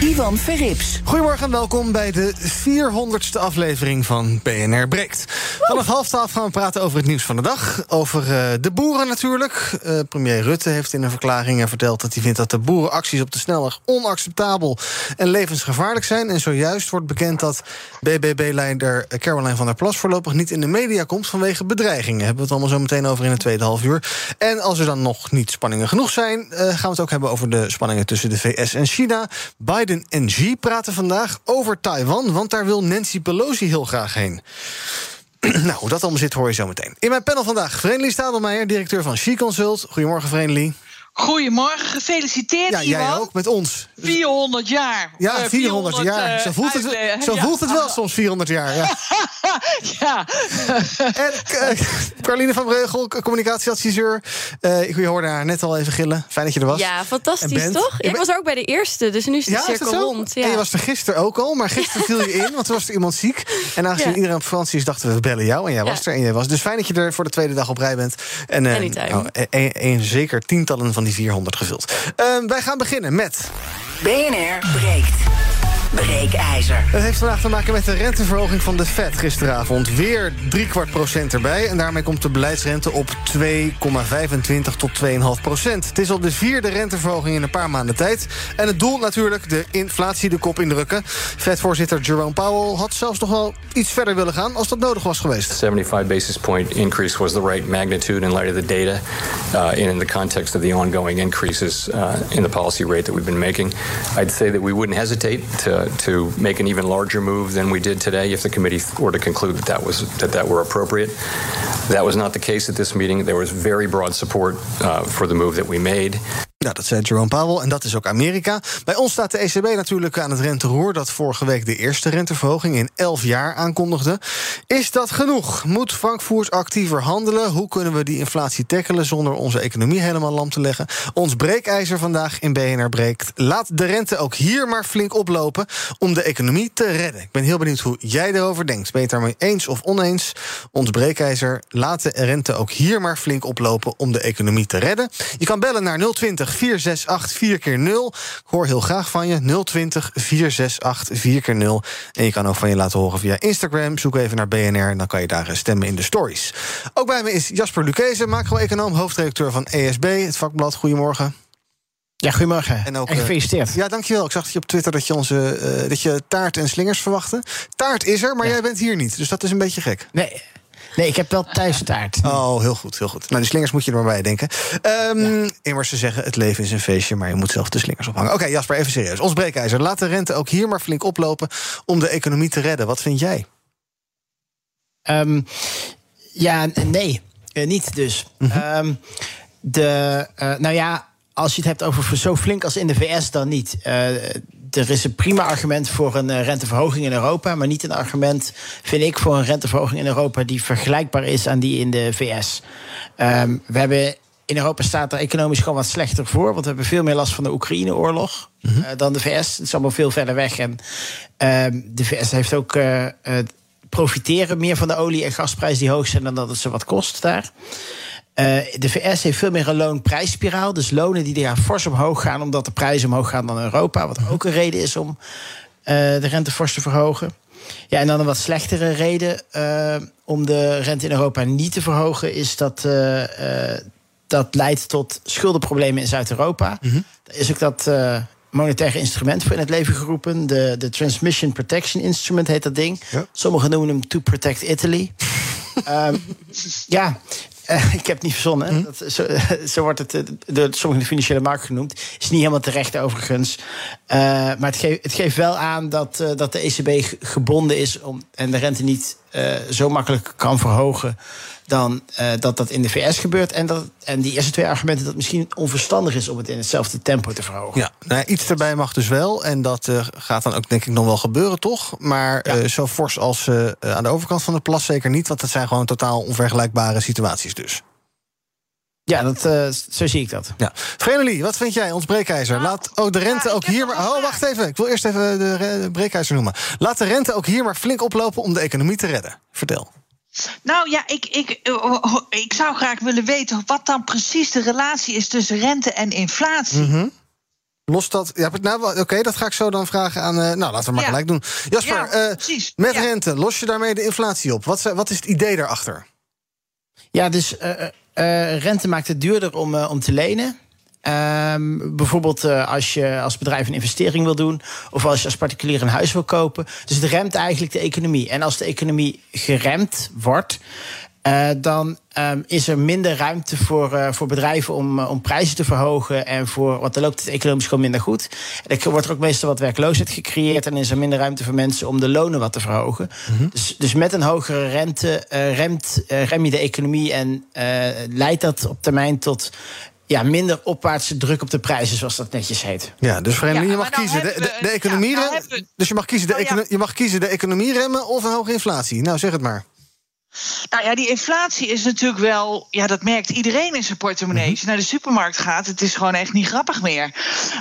Ivan Verrips. Goedemorgen en welkom bij de 400ste aflevering van BNR Breekt. Vanaf half twaalf gaan we praten over het nieuws van de dag. Over uh, de boeren natuurlijk. Uh, premier Rutte heeft in een verklaring verteld dat hij vindt dat de boerenacties op de snelweg onacceptabel en levensgevaarlijk zijn. En zojuist wordt bekend dat BBB-leider Caroline van der Plas voorlopig niet in de media komt vanwege bedreigingen. Hebben we het allemaal zo meteen over in het tweede half uur. En als er dan nog niet spanningen genoeg zijn, gaan we het ook hebben over de spanningen tussen de VS en China. Biden en Xi praten vandaag over Taiwan, want daar wil Nancy Pelosi heel graag heen. nou, hoe dat allemaal zit, hoor je zo meteen. In mijn panel vandaag, Vreemdelie Stadelmeijer, directeur van Xi Consult. Goedemorgen, Vreemdelie. Goedemorgen, gefeliciteerd Ja, jij ook, met ons. 400 jaar. Ja, 400, 400 jaar. Uh, zo voelt het, uit, zo ja. voelt het wel soms, 400 jaar. Ja. ja. en uh, Carline van Breugel, communicatieadviseur. Uh, je hoorde haar net al even gillen. Fijn dat je er was. Ja, fantastisch, toch? Ik was ook bij de eerste, dus nu is de ja, cirkel rond. Ja. En je was er gisteren ook al, maar gisteren viel je in, want toen was er iemand ziek. En aangezien iedereen op vakantie is, dachten we, we bellen jou. En jij was er en jij was. Dus fijn dat je er voor de tweede dag op rij bent. En, nou, en, en zeker tientallen van die 400 gevuld. Uh, wij gaan beginnen met. BNR breekt. Breekijzer. Het heeft vandaag te maken met de renteverhoging van de Fed gisteravond. Weer drie kwart procent erbij. En daarmee komt de beleidsrente op 2,25 tot 2,5 procent. Het is al de vierde renteverhoging in een paar maanden tijd. En het doel natuurlijk de inflatie de kop indrukken. Fed-voorzitter Jerome Powell had zelfs nog wel iets verder willen gaan... als dat nodig was geweest. 75 basis point increase was the right magnitude in light of the data... Uh, in the context of the ongoing increases uh, in the policy rate that we've been making. I'd say that we wouldn't hesitate to to make an even larger move than we did today if the committee were to conclude that that was that that were appropriate. That was not the case at this meeting. There was very broad support uh, for the move that we made. Ja, dat zei Jerome Powell en dat is ook Amerika. Bij ons staat de ECB natuurlijk aan het renteroer... dat vorige week de eerste renteverhoging in 11 jaar aankondigde. Is dat genoeg? Moet Frankfurt actiever handelen? Hoe kunnen we die inflatie tackelen zonder onze economie helemaal lam te leggen? Ons breekijzer vandaag in BNR breekt. Laat de rente ook hier maar flink oplopen om de economie te redden. Ik ben heel benieuwd hoe jij erover denkt. Ben je het daarmee eens of oneens? Ons breekijzer, laat de rente ook hier maar flink oplopen... om de economie te redden. Je kan bellen naar 020 468 4 keer 0 Ik hoor heel graag van je. 020 468 4 keer 0 En je kan ook van je laten horen via Instagram. Zoek even naar BNR en dan kan je daar stemmen in de stories. Ook bij me is Jasper Lucese, macro-econoom, hoofdredacteur van ESB, het vakblad. Goedemorgen. Ja, goedemorgen. En, ook, en gefeliciteerd. Ja, dankjewel. Ik zag dat je op Twitter dat je, onze, uh, dat je taart en slingers verwachtte. Taart is er, maar ja. jij bent hier niet. Dus dat is een beetje gek. Nee, Nee, ik heb wel thuistaart. Oh, heel goed, heel goed. Nou, die slingers moet je er maar bij denken. Um, ja. Immers, ze zeggen, het leven is een feestje... maar je moet zelf de slingers ophangen. Oké, okay, Jasper, even serieus. Ons breekijzer, laat de rente ook hier maar flink oplopen... om de economie te redden. Wat vind jij? Um, ja, nee. Uh, niet dus. Mm -hmm. um, de, uh, nou ja, als je het hebt over zo flink als in de VS, dan niet. Uh, er is een prima argument voor een uh, renteverhoging in Europa, maar niet een argument, vind ik, voor een renteverhoging in Europa die vergelijkbaar is aan die in de VS. Um, we hebben. In Europa staat er economisch gewoon wat slechter voor. Want we hebben veel meer last van de Oekraïne-oorlog mm -hmm. uh, dan de VS. Het is allemaal veel verder weg. En uh, de VS heeft ook uh, profiteren meer van de olie- en gasprijzen die hoog zijn dan dat het ze wat kost daar. Uh, de VS heeft veel meer een loonprijsspiraal. Dus lonen die daar fors omhoog gaan, omdat de prijzen omhoog gaan dan Europa. Wat ook een reden is om uh, de rente fors te verhogen. Ja, en dan een wat slechtere reden uh, om de rente in Europa niet te verhogen, is dat dat leidt tot schuldenproblemen in Zuid-Europa. Mm -hmm. Er is ook dat monetaire instrument voor in het leven geroepen. De, de Transmission Protection Instrument heet dat ding. Ja. Sommigen noemen hem To Protect Italy. um, ja, ik heb het niet verzonnen. Mm. Dat, zo, zo, wordt het door sommige de financiële markt genoemd. Is niet helemaal terecht overigens. Uh, maar het, geeft, het geeft wel aan dat, uh, dat de ECB gebonden is om, en de rente niet zo makkelijk kan verhogen dan dat dat in de VS gebeurt. En, dat, en die eerste twee argumenten dat misschien onverstandig is om het in hetzelfde tempo te verhogen. Ja, nou, iets erbij mag dus wel. En dat gaat dan ook denk ik nog wel gebeuren, toch? Maar zo fors als aan de overkant van de plas zeker niet. Want dat zijn gewoon totaal onvergelijkbare situaties dus. Ja, dat, uh, zo zie ik dat. Ja. Wat vind jij, ons breekijzer? Nou, Laat ook de rente ook hier maar... Oh, wacht even. Ik wil eerst even de breekijzer noemen. Laat de rente ook hier maar flink oplopen om de economie te redden. Vertel. Nou ja, ik, ik, eh, ik zou graag willen weten wat dan precies de relatie is tussen rente en inflatie. Mm Los dat. Ja, nou, Oké, dat ga ik zo dan vragen aan. Uh, nou, laten we maar gelijk doen. Jasper, ja, met rente, los je daarmee de inflatie op? Wat, wat is het idee daarachter? Ja, dus uh, rente maakt het duurder om, uh, om te lenen. Ehm, bijvoorbeeld uh, als je als bedrijf een investering wil doen, of als je als particulier een huis wil kopen. Dus het remt eigenlijk de economie. En als de economie geremd wordt, uh, dan um, is er minder ruimte voor, uh, voor bedrijven om, uh, om prijzen te verhogen. En voor, want dan loopt het economisch gewoon minder goed. En dan wordt er ook meestal wat werkloosheid gecreëerd. En is er minder ruimte voor mensen om de lonen wat te verhogen. Mm -hmm. dus, dus met een hogere rente remt, rem je de economie. En leidt dat op termijn tot ja, minder opwaartse druk op de prijzen, zoals dat netjes heet. Ja, dus Vreemdeling, ja, je mag kiezen de, de, de economie ja, nou Dus je mag kiezen de, oh, je mag kiezen de economie remmen of een hoge inflatie. Nou, zeg het maar. Nou ja, die inflatie is natuurlijk wel. Ja, dat merkt iedereen in zijn portemonnee. Mhm. Als je naar de supermarkt gaat, het is gewoon echt niet grappig meer.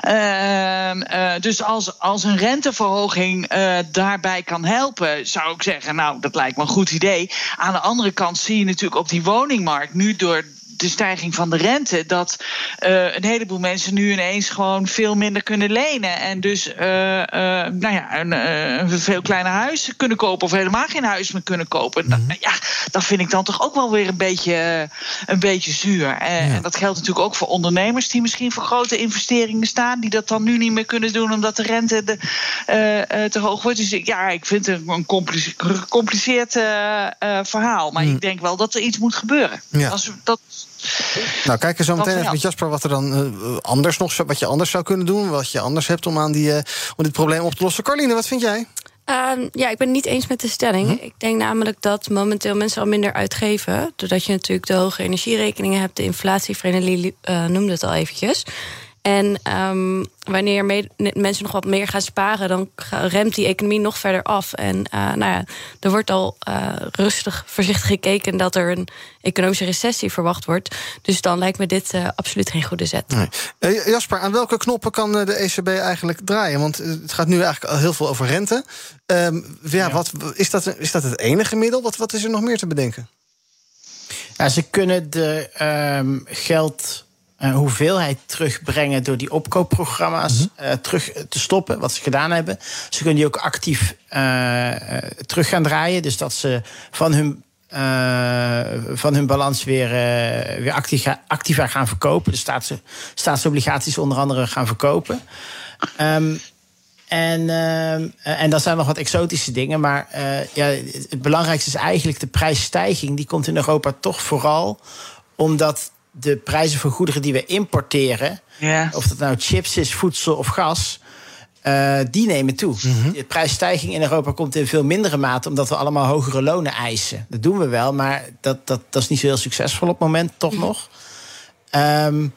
Uh, uh, dus als, als een renteverhoging uh, daarbij kan helpen, zou ik zeggen, nou, dat lijkt me een goed idee. Aan de andere kant zie je natuurlijk op die woningmarkt nu door de stijging van de rente, dat uh, een heleboel mensen nu ineens gewoon veel minder kunnen lenen. En dus uh, uh, nou ja, een, een, veel kleiner huis kunnen kopen of helemaal geen huis meer kunnen kopen. Mm -hmm. Ja, dat vind ik dan toch ook wel weer een beetje, een beetje zuur. En ja. dat geldt natuurlijk ook voor ondernemers die misschien voor grote investeringen staan, die dat dan nu niet meer kunnen doen omdat de rente de, te hoog wordt. Dus ja, ik vind het een gecompliceerd verhaal. Maar mm. ik denk wel dat er iets moet gebeuren. Ja. Als, dat, nou, kijk eens zo meteen even met Jasper wat er dan uh, anders nog wat je anders zou kunnen doen. Wat je anders hebt om aan die, uh, om dit probleem op te lossen. Carline, wat vind jij? Uh, ja, ik ben het niet eens met de stelling. Hm? Ik denk namelijk dat momenteel mensen al minder uitgeven. Doordat je natuurlijk de hoge energierekeningen hebt. De inflatie, Vrenelie uh, noemde het al eventjes. En um, wanneer mensen nog wat meer gaan sparen, dan remt die economie nog verder af. En uh, nou ja, er wordt al uh, rustig, voorzichtig gekeken dat er een economische recessie verwacht wordt. Dus dan lijkt me dit uh, absoluut geen goede zet. Nee. Jasper, aan welke knoppen kan de ECB eigenlijk draaien? Want het gaat nu eigenlijk al heel veel over rente. Um, ja, ja. Wat, is, dat, is dat het enige middel? Wat, wat is er nog meer te bedenken? Ja, ze kunnen de um, geld uh, hoeveelheid terugbrengen door die opkoopprogramma's mm -hmm. uh, terug te stoppen, wat ze gedaan hebben. Ze kunnen die ook actief uh, terug gaan draaien. Dus dat ze van hun, van hun balans weer, weer actief, actiever gaan verkopen. De staats, staatsobligaties onder andere gaan verkopen. Um, en, uh, en dat zijn nog wat exotische dingen. Maar uh, ja, het belangrijkste is eigenlijk de prijsstijging. Die komt in Europa toch vooral omdat de prijzen voor goederen die we importeren, ja. of dat nou chips is, voedsel of gas, uh, die nemen toe. Mm -hmm. De prijsstijging in Europa komt in veel mindere mate omdat we allemaal hogere lonen eisen. Dat doen we wel, maar dat, dat, dat is niet zo heel succesvol op het moment, toch mm. nog. Um,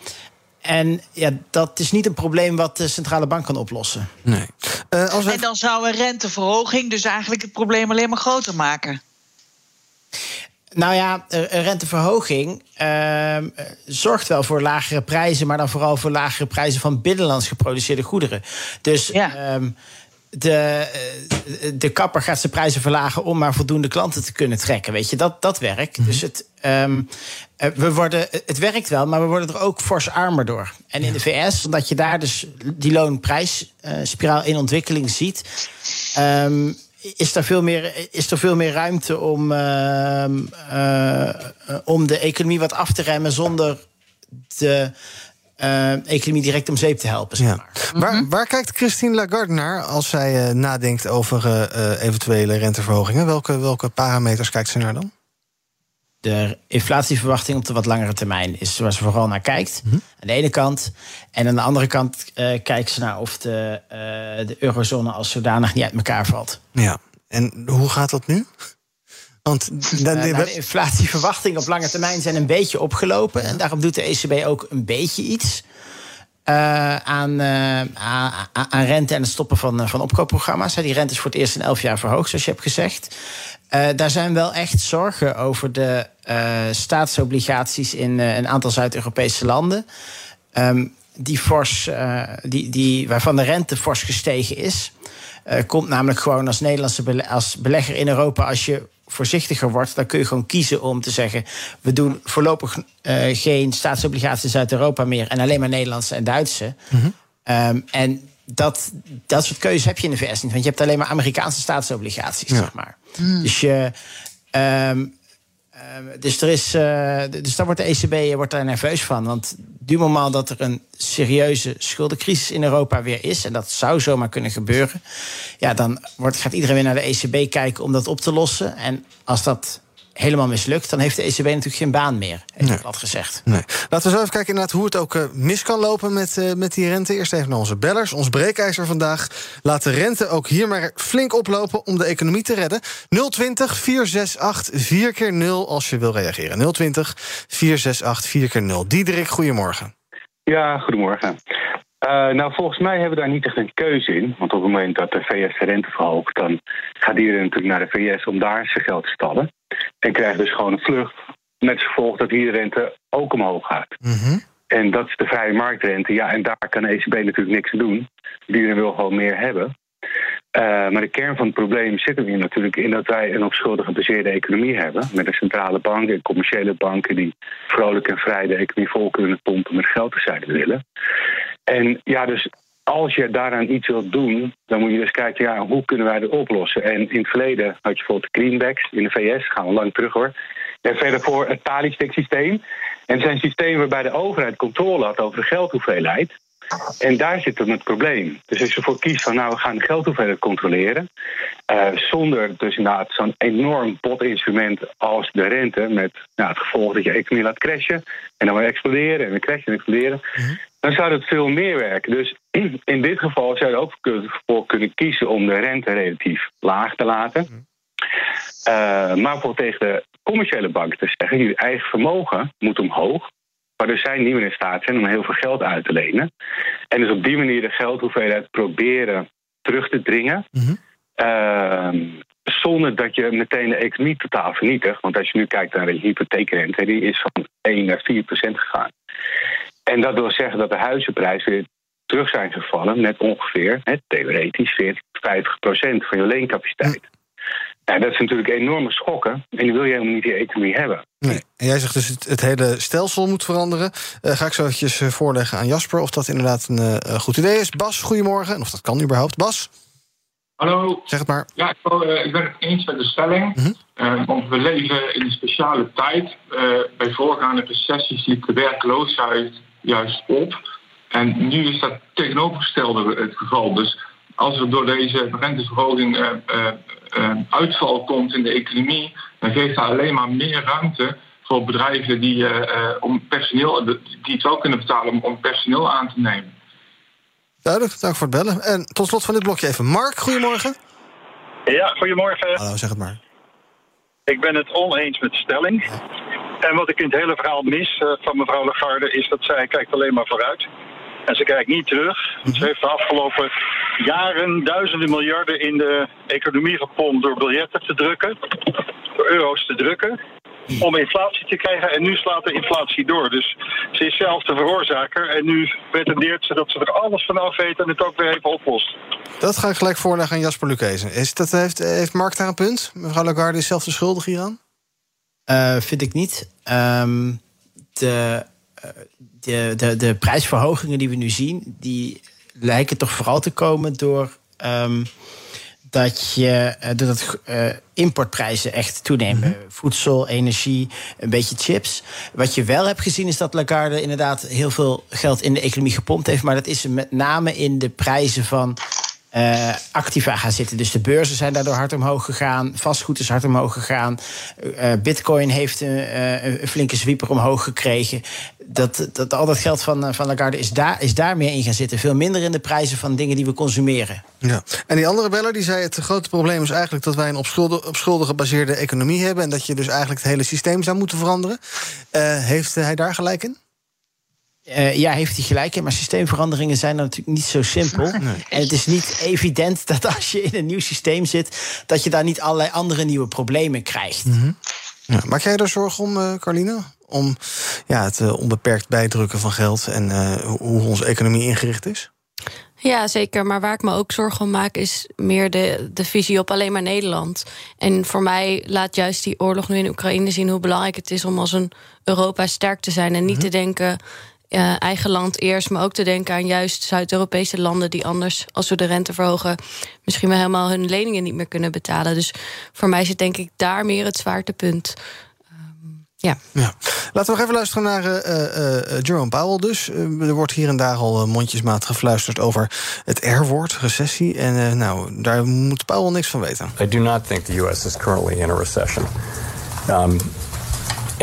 en ja, dat is niet een probleem wat de centrale bank kan oplossen. Nee. Uh, als we... En dan zou een renteverhoging dus eigenlijk het probleem alleen maar groter maken. Nou ja, een renteverhoging uh, zorgt wel voor lagere prijzen, maar dan vooral voor lagere prijzen van binnenlands geproduceerde goederen. Dus ja. um, de, de kapper gaat zijn prijzen verlagen om maar voldoende klanten te kunnen trekken. Weet je, dat, dat werkt. Mm -hmm. Dus het, um, we worden, het werkt wel, maar we worden er ook fors armer door. En ja. in de VS, omdat je daar dus die loonprijsspiraal in ontwikkeling ziet. Um, is er veel meer, is er veel meer ruimte om, uh, uh, om de economie wat af te remmen zonder de uh, economie direct om zeep te helpen. Zeg maar. ja. waar, mhm. waar, kijkt Christine Lagarde naar als zij nadenkt over eventuele renteverhogingen? Welke, welke parameters kijkt ze naar dan? De inflatieverwachting op de wat langere termijn is waar ze vooral naar kijkt. Mm -hmm. Aan de ene kant. En aan de andere kant uh, kijkt ze naar of de, uh, de eurozone als zodanig niet uit elkaar valt. Ja, en hoe gaat dat nu? Want uh, nou, de inflatieverwachtingen op lange termijn zijn een beetje opgelopen. En daarom doet de ECB ook een beetje iets. Uh, aan, uh, aan, rente en het stoppen van, van opkoopprogramma's. Die rente is voor het eerst in elf jaar verhoogd, zoals je hebt gezegd. Daar zijn wel echt zorgen over de staatsobligaties in een aantal Zuid-Europese landen. Um, die fors, die, die, waarvan de rente fors gestegen is. komt namelijk gewoon als Nederlandse belegger in Europa, als je voorzichtiger wordt, dan kun je gewoon kiezen om te zeggen: we doen voorlopig uh, geen staatsobligaties uit Europa meer en alleen maar Nederlandse en Duitse. Mm -hmm. um, en dat, dat soort keuzes heb je in de VS niet, want je hebt alleen maar Amerikaanse staatsobligaties, ja. zeg maar. Mm. Dus je. Um, Ehm, dus, er is, uh, dus daar wordt de ECB eh, wordt daar nerveus van. Want du moment dat er een serieuze schuldencrisis in Europa weer is... en dat zou zomaar kunnen gebeuren... ja, dan wordt, gaat iedereen weer naar de ECB kijken om dat op te lossen. En als dat helemaal mislukt, dan heeft de ECB natuurlijk geen baan meer. Heeft nee. wat gezegd. Nee. Laten we zo even kijken inderdaad hoe het ook uh, mis kan lopen met, uh, met die rente. Eerst even naar onze bellers. Ons breekijzer vandaag. Laat de rente ook hier maar flink oplopen om de economie te redden. 020 468 4 keer 0 als je wil reageren. 020 468 4 keer 0 Diederik, goedemorgen. Ja, goedemorgen. Uh, nou, volgens mij hebben we daar niet echt een keuze in. Want op het moment dat de VS de rente verhoogt, dan gaat iedereen natuurlijk naar de VS om daar zijn geld te stallen. En krijgt dus gewoon een vlucht. Met als gevolg dat hier de rente ook omhoog gaat. Mm -hmm. En dat is de vrije marktrente. Ja, en daar kan de ECB natuurlijk niks aan doen. Iedereen wil gewoon meer hebben. Uh, maar de kern van het probleem zit er hier natuurlijk in dat wij een op schulden gebaseerde economie hebben. Met een centrale bank en commerciële banken die vrolijk en vrij de economie vol kunnen pompen met geld te willen. En ja, dus als je daaraan iets wilt doen, dan moet je dus kijken, ja, hoe kunnen wij dat oplossen? En in het verleden had je bijvoorbeeld de greenbacks in de VS, gaan we lang terug hoor. En verder voor het talistick systeem. En het zijn systemen waarbij de overheid controle had over de geldhoeveelheid. En daar zit dan het probleem. Dus als je ervoor kiest van nou, we gaan de geldhoeveelheid controleren. Uh, zonder dus inderdaad zo'n enorm potinstrument als de rente. Met nou, het gevolg dat je economie laat crashen. En dan weer exploderen en weer crashen en exploderen. Mm Dan zou het veel meer werken. Dus in dit geval zou je ook voor kunnen kiezen om de rente relatief laag te laten. Mm uh, maar bijvoorbeeld tegen de commerciële banken te zeggen: jullie eigen vermogen moet omhoog waardoor zij niet meer in staat zijn om heel veel geld uit te lenen. En dus op die manier de geldhoeveelheid proberen terug te dringen. Mm -hmm. zonder dat je meteen de economie totaal vernietigt. Want als je nu kijkt naar de hypotheekrente, die is van 1 naar 4 procent gegaan. En dat wil zeggen dat de huizenprijzen weer terug zijn gevallen met ongeveer, hè, theoretisch, 40, 50 procent van je leencapaciteit. Ja, dat is natuurlijk enorme schokken. En die wil je helemaal niet in je economie hebben. Nee. En jij zegt dus het, het hele stelsel moet veranderen. Uh, ga ik zo eventjes eh, voorleggen aan Jasper of dat inderdaad een uh, goed idee is. Bas, goedemorgen. En of dat kan überhaupt. Bas? Hallo. Zeg het maar. Ja, ik, uh, ik ben het eens met de stelling. Mm -hmm. want we leven in een speciale tijd. bij voorgaande recessies liep de werkloosheid juist op. En nu is dat tegenovergestelde het geval. Dus als er door deze renteverhoging uh, uh, uitval komt in de economie, dan geeft dat alleen maar meer ruimte voor bedrijven die, om personeel, die het wel kunnen betalen om, om personeel aan te nemen. Duidelijk, dank voor het bellen. En tot slot van dit blokje even Mark, goedemorgen. Ja, goedemorgen. Hallo, zeg het maar. Ik ben het oneens met de stelling. En wat ik in het hele verhaal mis van mevrouw Lagarde is dat zij kijkt alleen maar vooruit. En ze kijkt niet terug. Mhm. Ze heeft de afgelopen jaren duizenden miljarden in de economie gepompt door biljetten te drukken, door euro's te drukken, om inflatie te krijgen. En nu slaat de inflatie door. Dus ze is zelf de veroorzaker. En nu pretendeert ze dat ze er alles vanaf weet en het ook weer even oplost. Dat ga ik gelijk voorleggen aan Jasper Lukezen. Is dat, heeft, heeft Mark daar een punt? Mevrouw Lagarde is zelf de schuldig hieraan? Uh, vind ik niet. Um, de de, de, de prijsverhogingen die we nu zien, die lijken toch vooral te komen door. Um, dat, je, uh, dat uh, importprijzen echt toenemen. Mhm. Voedsel, energie, een beetje chips. Wat je wel hebt gezien is dat Lagarde inderdaad heel veel geld in de economie gepompt heeft. Maar dat is met name in de prijzen van uh, activa gaan zitten. Dus de beurzen zijn daardoor hard omhoog gegaan. Vastgoed is hard omhoog gegaan. Uh, Bitcoin heeft uh, een flinke zwieper omhoog gekregen. Dat, dat, al dat geld van, van Lagarde is daar, is daar meer in gaan zitten. Veel minder in de prijzen van dingen die we consumeren. Ja. En die andere beller die zei: het grote probleem is eigenlijk dat wij een op schulden, op schulden gebaseerde economie hebben. En dat je dus eigenlijk het hele systeem zou moeten veranderen. heeft hij daar gelijk in? Uh, ja, heeft hij gelijk in. Maar systeemveranderingen zijn natuurlijk niet zo simpel. En het is niet evident dat als je in een nieuw systeem zit, dat je daar niet allerlei andere nieuwe problemen krijgt. Mm -hmm. ja, maak jij er zorgen om, uh, Carline? Om ja, het uh, onbeperkt bijdrukken van geld en hoe onze economie ingericht is? Ja, zeker. Maar waar ik me ook zorgen om maak, is meer de, de visie op alleen maar Nederland. En voor mij laat juist die oorlog nu in Oekraïne zien hoe belangrijk het is om als een Europa sterk te zijn. En niet mm -hmm. te denken uh, eigen land eerst, maar ook te denken aan juist Zuid-Europese landen die anders, als we de rente verhogen, misschien wel helemaal hun leningen niet meer kunnen betalen. Dus voor mij zit denk ik daar meer het zwaartepunt. Um, ja. ja. Laten we nog even luisteren naar uh, uh, Jerome Powell dus. er wordt hier en daar al mondjesmaat gefluisterd over het R-woord, recessie. En nou, daar moet Powell niks van weten. I do not think the US is currently in a recession. Um,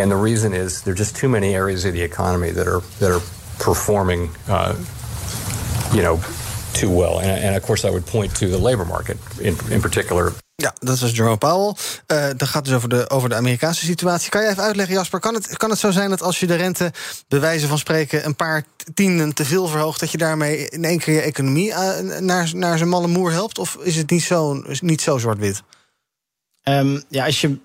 And the reason is there are just too many areas of the economy that are that are performing, uh, you know, too well. And, and, of course, I would point to the labor market in, in particular. Ja, dat was Jerome Powell. Uh, dat gaat dus over de, over de Amerikaanse situatie. Kan je even uitleggen, Jasper? Kan het, kan het zo zijn dat als je de rente, bij wijze van spreken, een paar tienden te veel verhoogt, dat je daarmee in één keer je economie uh, naar, naar zijn malle moer helpt? Of is het niet zo, niet zo zwart-wit? Um, ja, als je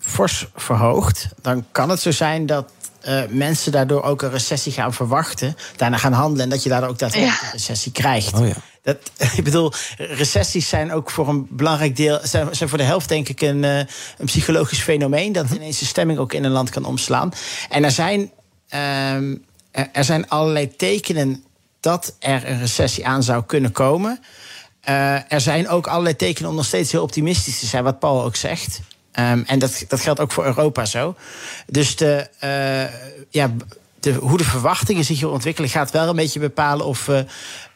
fors verhoogt, dan kan het zo zijn dat uh, mensen daardoor ook een recessie gaan verwachten, daarna gaan handelen en dat je daardoor ook daadwerkelijk ja. een recessie krijgt. Oh ja. Dat, ik bedoel, recessies zijn ook voor een belangrijk deel, zijn, zijn voor de helft denk ik een, uh, een psychologisch fenomeen dat ineens de stemming ook in een land kan omslaan. En er zijn, um, er zijn allerlei tekenen dat er een recessie aan zou kunnen komen. Uh, er zijn ook allerlei tekenen om nog steeds heel optimistisch te zijn, wat Paul ook zegt. Um, en dat, dat geldt ook voor Europa zo. Dus de, uh, ja, de, hoe de verwachtingen zich hier ontwikkelen, gaat wel een beetje bepalen of we.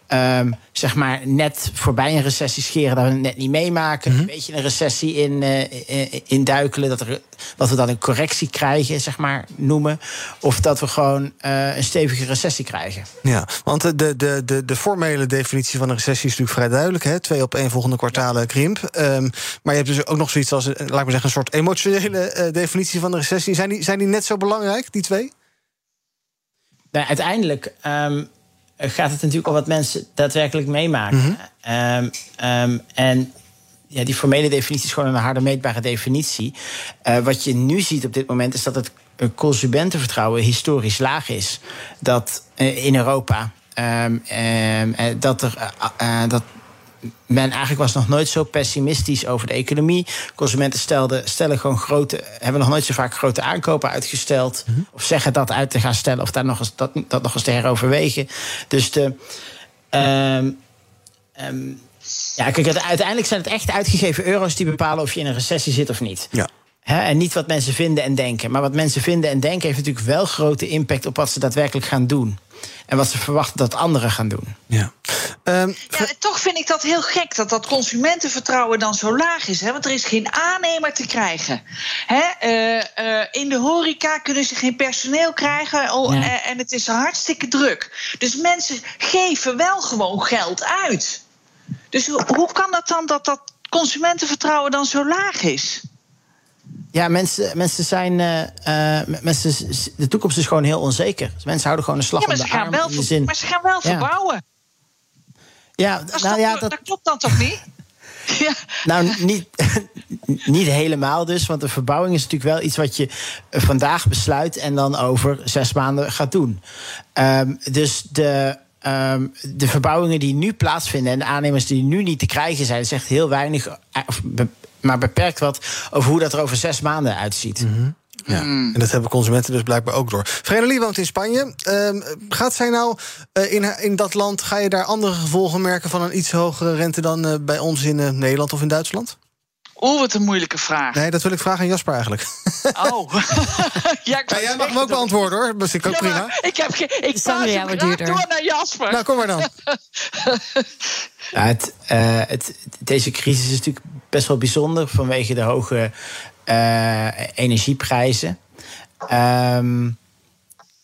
Um, zeg maar net voorbij een recessie scheren, dat we het net niet meemaken. Mm -hmm. Een beetje een recessie in, uh, in duikelen, dat, er, dat we dan een correctie krijgen, zeg maar, noemen. Of dat we gewoon uh, een stevige recessie krijgen. Ja, want de, de, de, de formele definitie van een recessie is natuurlijk vrij duidelijk. Hè? Twee op één volgende kwartalen krimp. Um, maar je hebt dus ook nog zoiets als, laat ik maar zeggen, een soort emotionele definitie van de recessie. Zijn die, zijn die net zo belangrijk, die twee? Nou, uiteindelijk. Um, gaat het natuurlijk om wat mensen daadwerkelijk meemaken. Mm -hmm. um, um, en ja, die formele definitie is gewoon een harde meetbare definitie. Uh, wat je nu ziet op dit moment is dat het consumentenvertrouwen historisch laag is. Dat uh, in Europa. Um, dat er, uh, dat men eigenlijk was nog nooit zo pessimistisch over de economie. Consumenten stelden, stellen gewoon grote, hebben nog nooit zo vaak grote aankopen uitgesteld. Mm -hmm. Of zeggen dat uit te gaan stellen, of daar nog eens, dat, dat nog eens te heroverwegen. Dus de. Um, um, ja, kijk, uiteindelijk zijn het echt uitgegeven euro's die bepalen of je in een recessie zit of niet. Ja. He, en niet wat mensen vinden en denken. Maar wat mensen vinden en denken heeft natuurlijk wel grote impact op wat ze daadwerkelijk gaan doen. En wat ze verwachten dat anderen gaan doen. Ja. Um, ja, toch vind ik dat heel gek dat dat consumentenvertrouwen dan zo laag is. Hè? Want er is geen aannemer te krijgen. Hè? Uh, uh, in de horeca kunnen ze geen personeel krijgen. Oh, ja. En het is hartstikke druk. Dus mensen geven wel gewoon geld uit. Dus hoe kan dat dan dat dat consumentenvertrouwen dan zo laag is? Ja, mensen, mensen zijn. Uh, uh, mensen, de toekomst is gewoon heel onzeker. Dus mensen houden gewoon een slag ja, maar om de ze gaan arm. Wel zin. Maar ze gaan wel Ja. verbouwen. Ja, Dat, nou, ja, dat, dat klopt dan toch niet? ja. nou niet, niet helemaal dus. Want de verbouwing is natuurlijk wel iets wat je eh, vandaag besluit. en dan over zes maanden gaat doen. Um, dus de. Um, de verbouwingen die nu plaatsvinden en de aannemers die nu niet te krijgen zijn, zegt heel weinig, of be, maar beperkt wat over hoe dat er over zes maanden uitziet. Mm -hmm. Ja, mm. en dat hebben consumenten dus blijkbaar ook door. Vredelie woont in Spanje. Um, gaat zij nou uh, in, in dat land, ga je daar andere gevolgen merken van een iets hogere rente dan uh, bij ons in uh, Nederland of in Duitsland? Oeh, wat een moeilijke vraag. Nee, dat wil ik vragen aan Jasper eigenlijk. Oh. ja, ik Ja, jij mag hem ook beantwoorden hoor. Dat vind ik ook Ja, prima. ik heb geen. Ik Sangria wordt duurder. door naar Jasper. Nou, kom maar dan. Ja, het, eh, het, deze crisis is natuurlijk best wel bijzonder vanwege de hoge eh, energieprijzen. Ehm,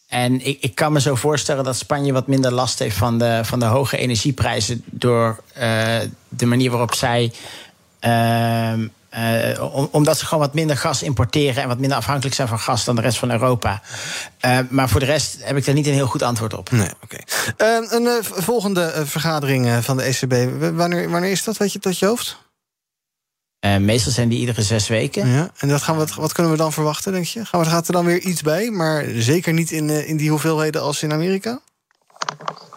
en ik, ik kan me zo voorstellen dat Spanje wat minder last heeft van de, van de hoge energieprijzen door eh, de manier waarop zij. Ehm, eh, om- omdat ze gewoon wat minder gas importeren en wat minder afhankelijk zijn van gas dan de rest van Europa. Eh, maar voor de rest heb ik daar niet een heel goed antwoord op. Nee, oké. Eh, een eh, volgende eh, vergadering van de ECB. Wanneer, wanneer is dat? Weet je uit je hoofd? Meestal zijn die iedere zes weken. Ja. En dat gaan we, wat kunnen we dan verwachten, denk je? Gaan we, gaat er dan weer iets bij? Maar zeker niet in, in die hoeveelheden als in Amerika?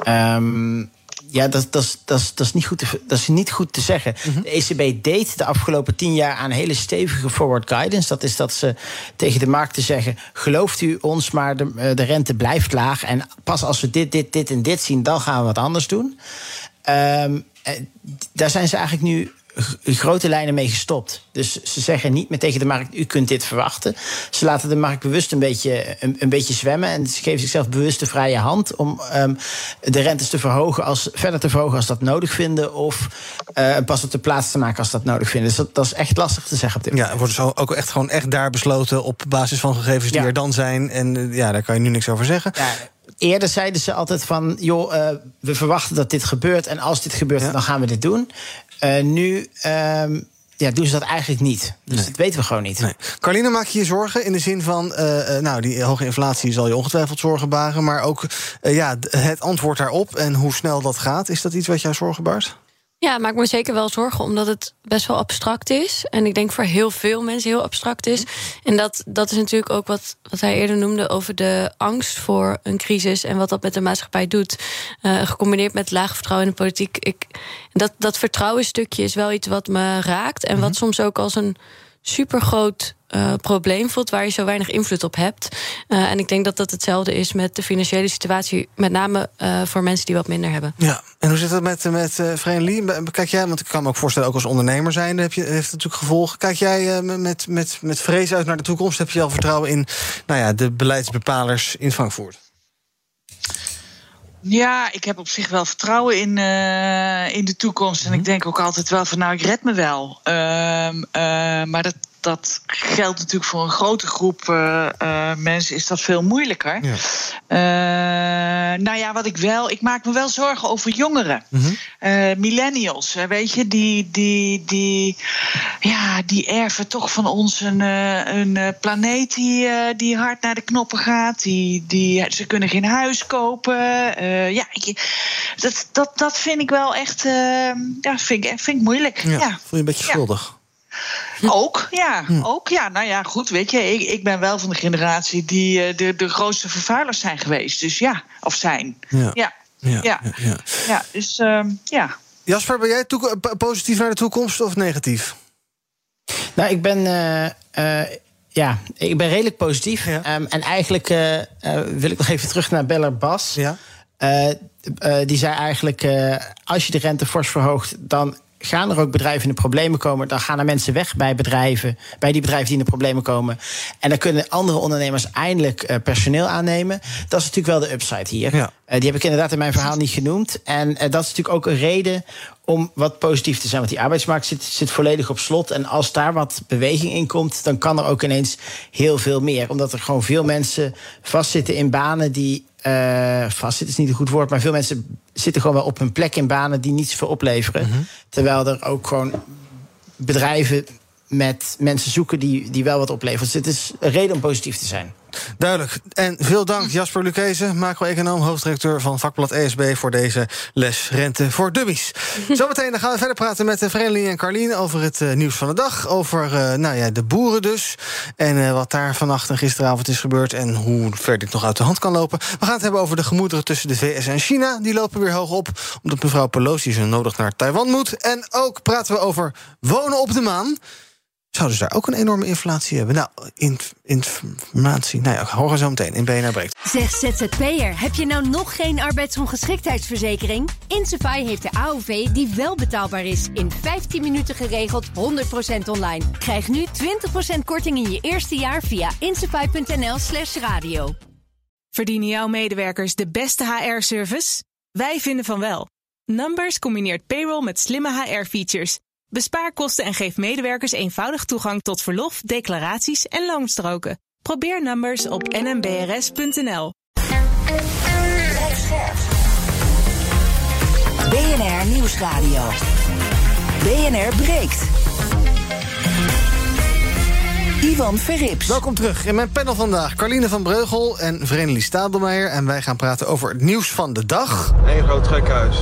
Ehm, ja, dat, dat, is- dat, dat, is niet goed te, dat is niet goed te zeggen. De ECB deed de afgelopen tien jaar aan hele stevige forward guidance. Dat is dat ze tegen de markten zeggen: gelooft u ons, maar de, eh, de rente blijft laag. En pas als we dit, dit, dit en dit zien, dan gaan we wat anders doen. Eh, daar zijn ze eigenlijk nu grote lijnen mee gestopt. Dus ze zeggen niet meer tegen de markt: u kunt dit verwachten. Ze laten de markt bewust een beetje, een, een beetje zwemmen. En ze geven zichzelf bewust de vrije hand om ehm, de rentes te verhogen als, verder te verhogen als dat nodig vinden. Of eh, pas op de plaats te maken als dat nodig vinden. Dus dat, dat is echt lastig te zeggen op dit moment. Ja, wordt dus ook echt gewoon echt daar besloten op basis van gegevens die Ja. er dan zijn. En eh, ja, daar kan je nu niks over zeggen. Ja, eerder zeiden ze altijd van, joh, eh, we verwachten dat dit gebeurt en als dit gebeurt, dan gaan we dit doen. Eh, nu ehm, ja, doen ze dat eigenlijk niet. Dus dat weten we gewoon niet. Nee. Carline, maak je je zorgen in de zin van, eh, eh, nou, die hoge inflatie zal je ongetwijfeld zorgen baren, maar ook ja, het antwoord daarop en hoe snel dat gaat. Is dat iets wat jou zorgen baart? Ja, het maakt me zeker wel zorgen, omdat het best wel abstract is. En ik denk voor heel veel mensen heel abstract is. En dat, dat is natuurlijk ook wat, wat hij eerder noemde over de angst voor een crisis en wat dat met de maatschappij doet. Eh, gecombineerd met laag vertrouwen in de politiek. Ik, dat, dat vertrouwenstukje is wel iets wat me raakt. En wat soms ook als een supergroot eh probleem voelt waar je zo weinig invloed op hebt. Eh, en ik denk dat dat hetzelfde is met de financiële situatie, met name eh, voor mensen die wat minder hebben. Ja. En hoe zit het met, met uh, Lee? Kijk jij, want ik kan me ook voorstellen, ook als ondernemer zijn, heb je, heeft het natuurlijk gevolgen. Kijk jij uh, met, met, met vrees uit naar de toekomst? Heb je al vertrouwen in nou ja, de beleidsbepalers in Frankfurt? Ja, ik heb op zich wel vertrouwen in, uh, in de toekomst. En ik denk ook altijd wel van, nou, ik red me wel. Uh, uh, maar dat, dat geldt natuurlijk voor een grote groep uh, uh, mensen, is dat veel moeilijker. Ja. Uh, nou ja, wat ik wel, ik maak me wel zorgen over jongeren. Mm -hmm. millennials, weet je, die, die, die, ja, die erven toch van ons een, een planeet die, die hard naar de knoppen gaat. Die, die, ze kunnen geen huis kopen. ja, ik, dat, dat, dat vind ik wel echt, ja, vind ik, vind ik moeilijk. Ja, ja. Voel je een beetje schuldig? Ook, ja, hm. ook. Ja, nou ja, goed, weet je, ik, ik ben wel van de generatie die uh, de, de grootste vervuilers zijn geweest. Dus ja, of zijn. Ja. Ja, ja, ja. ja, ja. ja dus uh, ja. Jasper, ben jij positief naar de toekomst of negatief? Nou, ik ben. Uh, ja, ik ben redelijk positief. Ja. Um, en eigenlijk wil ik nog even terug naar Beller Bas. Ja. die zei eigenlijk: als je de rente fors verhoogt, dan gaan er ook bedrijven in de problemen komen. Dan gaan er mensen weg bij bedrijven, bij die bedrijven die in de problemen komen. En dan kunnen andere ondernemers eindelijk uh, personeel aannemen. Dat is natuurlijk wel de upside hier. Ja. Uh, die heb ik inderdaad in mijn verhaal niet genoemd. En uh, dat is natuurlijk ook een reden om wat positief te zijn. Want die arbeidsmarkt zit, zit volledig op slot. En als daar wat beweging in komt, dan kan er ook ineens heel veel meer. Omdat er gewoon veel mensen vastzitten in banen die uh, vastzitten is niet een goed woord, maar veel mensen zitten gewoon wel op hun plek in banen die niet zoveel opleveren. Mm-hmm. Terwijl er ook gewoon bedrijven met mensen zoeken die, die wel wat opleveren. Dus het is een reden om positief te zijn. Duidelijk. En veel dank Jasper Lucchese, macro-econoom, hoofdredacteur van vakblad ESB... voor deze les Rente voor Dummies. Zometeen dan gaan we verder praten met Vredeling en Carlien... over het uh, nieuws van de dag, over uh, nou ja, de boeren dus... en uh, wat daar vannacht en gisteravond is gebeurd... en hoe ver dit nog uit de hand kan lopen. We gaan het hebben over de gemoederen tussen de VS en China. Die lopen weer hoog op, omdat mevrouw Pelosi zo nodig naar Taiwan moet. En ook praten we over wonen op de maan... zouden ze daar ook een enorme inflatie hebben. Nou, inf- informatie. Nou ja, horen we zo meteen in BNR Breekt. Zeg ZZP'er, heb je nou nog geen arbeidsongeschiktheidsverzekering? Insafai heeft de AOV die wel betaalbaar is. In 15 minuten geregeld, 100% online. Krijg nu 20% korting in je eerste jaar via insafai.nl slash radio. Verdienen jouw medewerkers de beste HR-service? Wij vinden van wel. Numbers combineert payroll met slimme HR-features. Bespaar kosten en geef medewerkers eenvoudig toegang tot verlof, declaraties en loonstroken. Probeer Numbers op nmbrs.nl. BNR Nieuwsradio. BNR breekt. Ivan Verrips. Welkom terug in mijn panel vandaag. Carline van Breugel en Vrenelie Stadelmeijer. En wij gaan praten over het nieuws van de dag. Een groot gekhuis.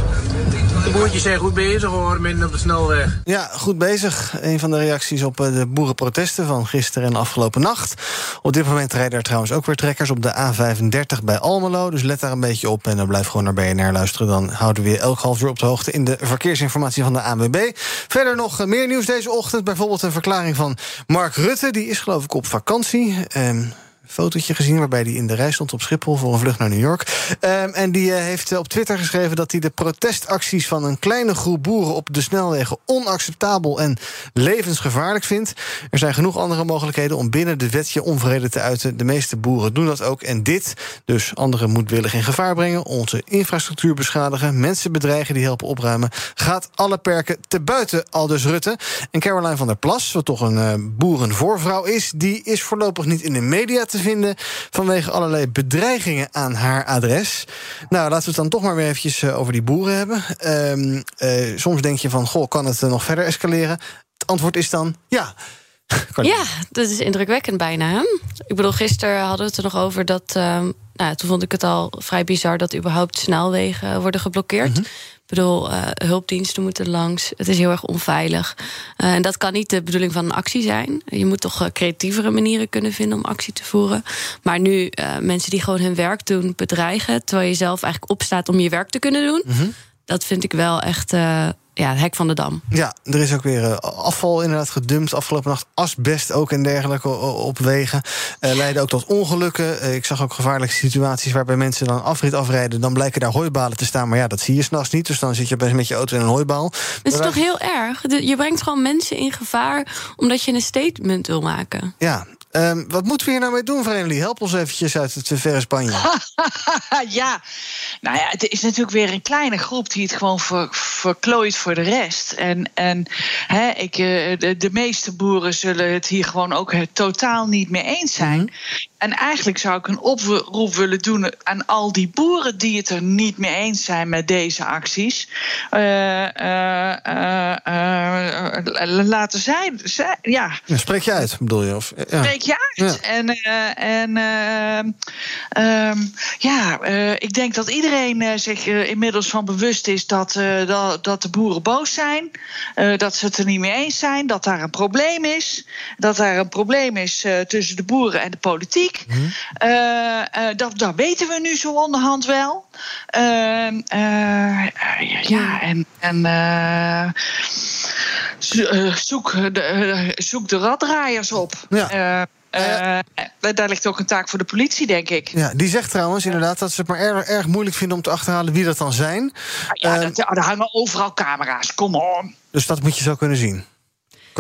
De boertjes zijn goed bezig hoor, midden op de snelweg. Ja, goed bezig. Een van de reacties op eh, de boerenprotesten van gisteren en afgelopen nacht. Op dit moment rijden er trouwens ook weer trekkers op de A35 bij Almelo. Dus let daar een beetje op en dan blijf gewoon naar BNR luisteren. Dan houden we je elk half uur op de hoogte in de verkeersinformatie van de ANWB. Verder nog eh, meer nieuws deze ochtend. Bijvoorbeeld een verklaring van Mark Rutte. Die is geloof ik op vakantie. Ehm fotootje gezien waarbij hij in de rij stond op Schiphol voor een vlucht naar New York. Ehm, en die eh, heeft eh, op Twitter geschreven dat hij de protestacties van een kleine groep boeren op de snelwegen onacceptabel en levensgevaarlijk vindt. Er zijn genoeg andere mogelijkheden om binnen de wetje onvrede te uiten. De meeste boeren doen dat ook. En dit, dus anderen moedwillig in gevaar brengen, onze infrastructuur beschadigen, mensen bedreigen die helpen opruimen, gaat alle perken te buiten, aldus Rutte. En Caroline van der Plas, wat toch een eh, boerenvoorvrouw is, die is voorlopig niet in de media te vinden vanwege allerlei bedreigingen aan haar adres. Nou, laten we het dan toch maar weer eventjes eh, over die boeren hebben. Ehm, eh, soms denk je van, goh, kan het eh, nog verder escaleren? Het antwoord is dan ja. Ja, dat is indrukwekkend bijna. Ik bedoel, gisteren hadden we het er nog over dat. ehm, nou, toen vond ik het al vrij bizar dat überhaupt snelwegen worden geblokkeerd. Ik bedoel, eh, hulpdiensten moeten langs. Het is heel erg onveilig. Eh, en dat kan niet de bedoeling van een actie zijn. Je moet toch eh, creatievere manieren kunnen vinden om actie te voeren. Maar nu mensen die gewoon hun werk doen bedreigen, terwijl je zelf eigenlijk opstaat om je werk te kunnen doen. Dat vind ik wel echt ja, het hek van de dam. Ja, er is ook weer eh, afval inderdaad gedumpt afgelopen nacht. Asbest ook en dergelijke op wegen. Eh leidde ook tot ongelukken. Eh, ik zag ook gevaarlijke situaties waarbij mensen dan afrit afrijden. Dan blijken daar hooibalen te staan. Maar ja, dat zie je s'nachts niet. Dus dan zit je best met je auto in een hooibaal. Het is toch heel erg? Je brengt gewoon mensen in gevaar omdat je een statement wil maken. Ja. Ehm, wat moeten we hier nou mee doen, Vreemdeling? Help ons eventjes uit het verre Spanje. ja, nou ja, het is natuurlijk weer een kleine groep die het gewoon ver, verklooit voor de rest. En, en hè, ik, eh, de, de meeste boeren zullen het hier gewoon ook eh, totaal niet mee eens zijn. En eigenlijk zou ik een oproep willen doen aan al die boeren die het er niet mee eens zijn met deze acties. Eh, eh, eh, laten zij, zij ja, spreek je uit, bedoel je? Of, ja. Spreek je uit. Ja. En, eh, en ehm, ehm, ja, ik denk dat iedereen zich inmiddels van bewust is dat, dat, dat de boeren boos zijn. dat ze het er niet mee eens zijn. Dat daar een probleem is. Dat daar een probleem is tussen de boeren en de politiek. Eh, eh, dat, dat weten we nu zo onderhand wel. Ehm, eh, ja, en. en zo- zoek, de, zoek de raddraaiers op. Ja. Daar ligt ook een taak voor de politie, denk ik. Ja, die zegt trouwens inderdaad dat ze het maar erg, erg moeilijk vinden om te achterhalen wie dat dan zijn. Ja, Ehm, dat, er hangen overal camera's, kom on. dus dat moet je zo kunnen zien.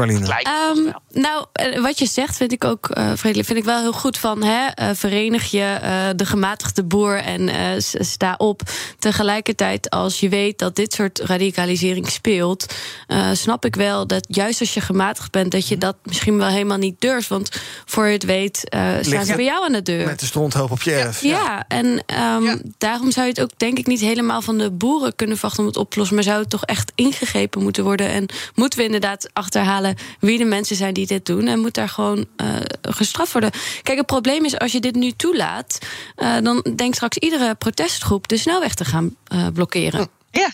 Carline. Ehm, nou, eh, wat je zegt vind ik ook, eh Vredelijk, vind ik wel heel goed van hè, eh, verenig je eh, de gematigde boer en eh, sta op. Tegelijkertijd, als je weet dat dit soort radicalisering speelt, eh, snap ik wel dat juist als je gematigd bent, dat je dat misschien wel helemaal niet durft. Want voor je het weet, eh, staan ze bij jou aan de deur. Met de stronthoop op je erf. Ja, en ehm, daarom zou je het ook denk ik niet helemaal van de boeren kunnen verwachten om het op te lossen. Maar zou het toch echt ingegrepen moeten worden. En moeten we inderdaad achterhalen wie de mensen zijn die dit doen. En moet daar gewoon eh, gestraft worden. Kijk, het probleem is als je dit nu toelaat, eh, dan denkt straks iedere protestgroep de snelweg te gaan eh, blokkeren. Ja.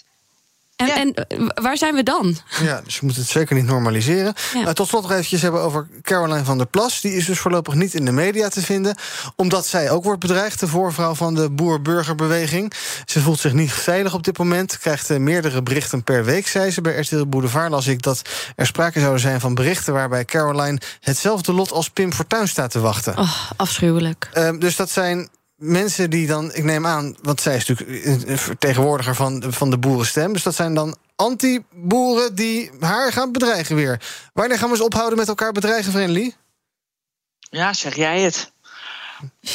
En, en eh, waar zijn we dan? Ja, dus je moet het zeker niet normaliseren. Ja. Uh, tot slot nog eventjes hebben over Caroline van der Plas. Die is dus voorlopig niet in de media te vinden. Omdat zij ook wordt bedreigd, de voorvrouw van de boer-burgerbeweging. Ze voelt zich niet veilig op dit moment. Krijgt uh, meerdere berichten per week, zei ze. Bij RTL Boulevard las ik dat er sprake zou zijn van berichten... waarbij Caroline hetzelfde lot als Pim Fortuyn staat te wachten. Oh, afschuwelijk. Uh, dus dat zijn mensen die dan, ik neem aan, want zij is natuurlijk een vertegenwoordiger van, van de boerenstem. Dus dat zijn dan anti-boeren die haar gaan bedreigen weer. Wanneer gaan we eens ophouden met elkaar bedreigen, Friendly? Ja, zeg jij het.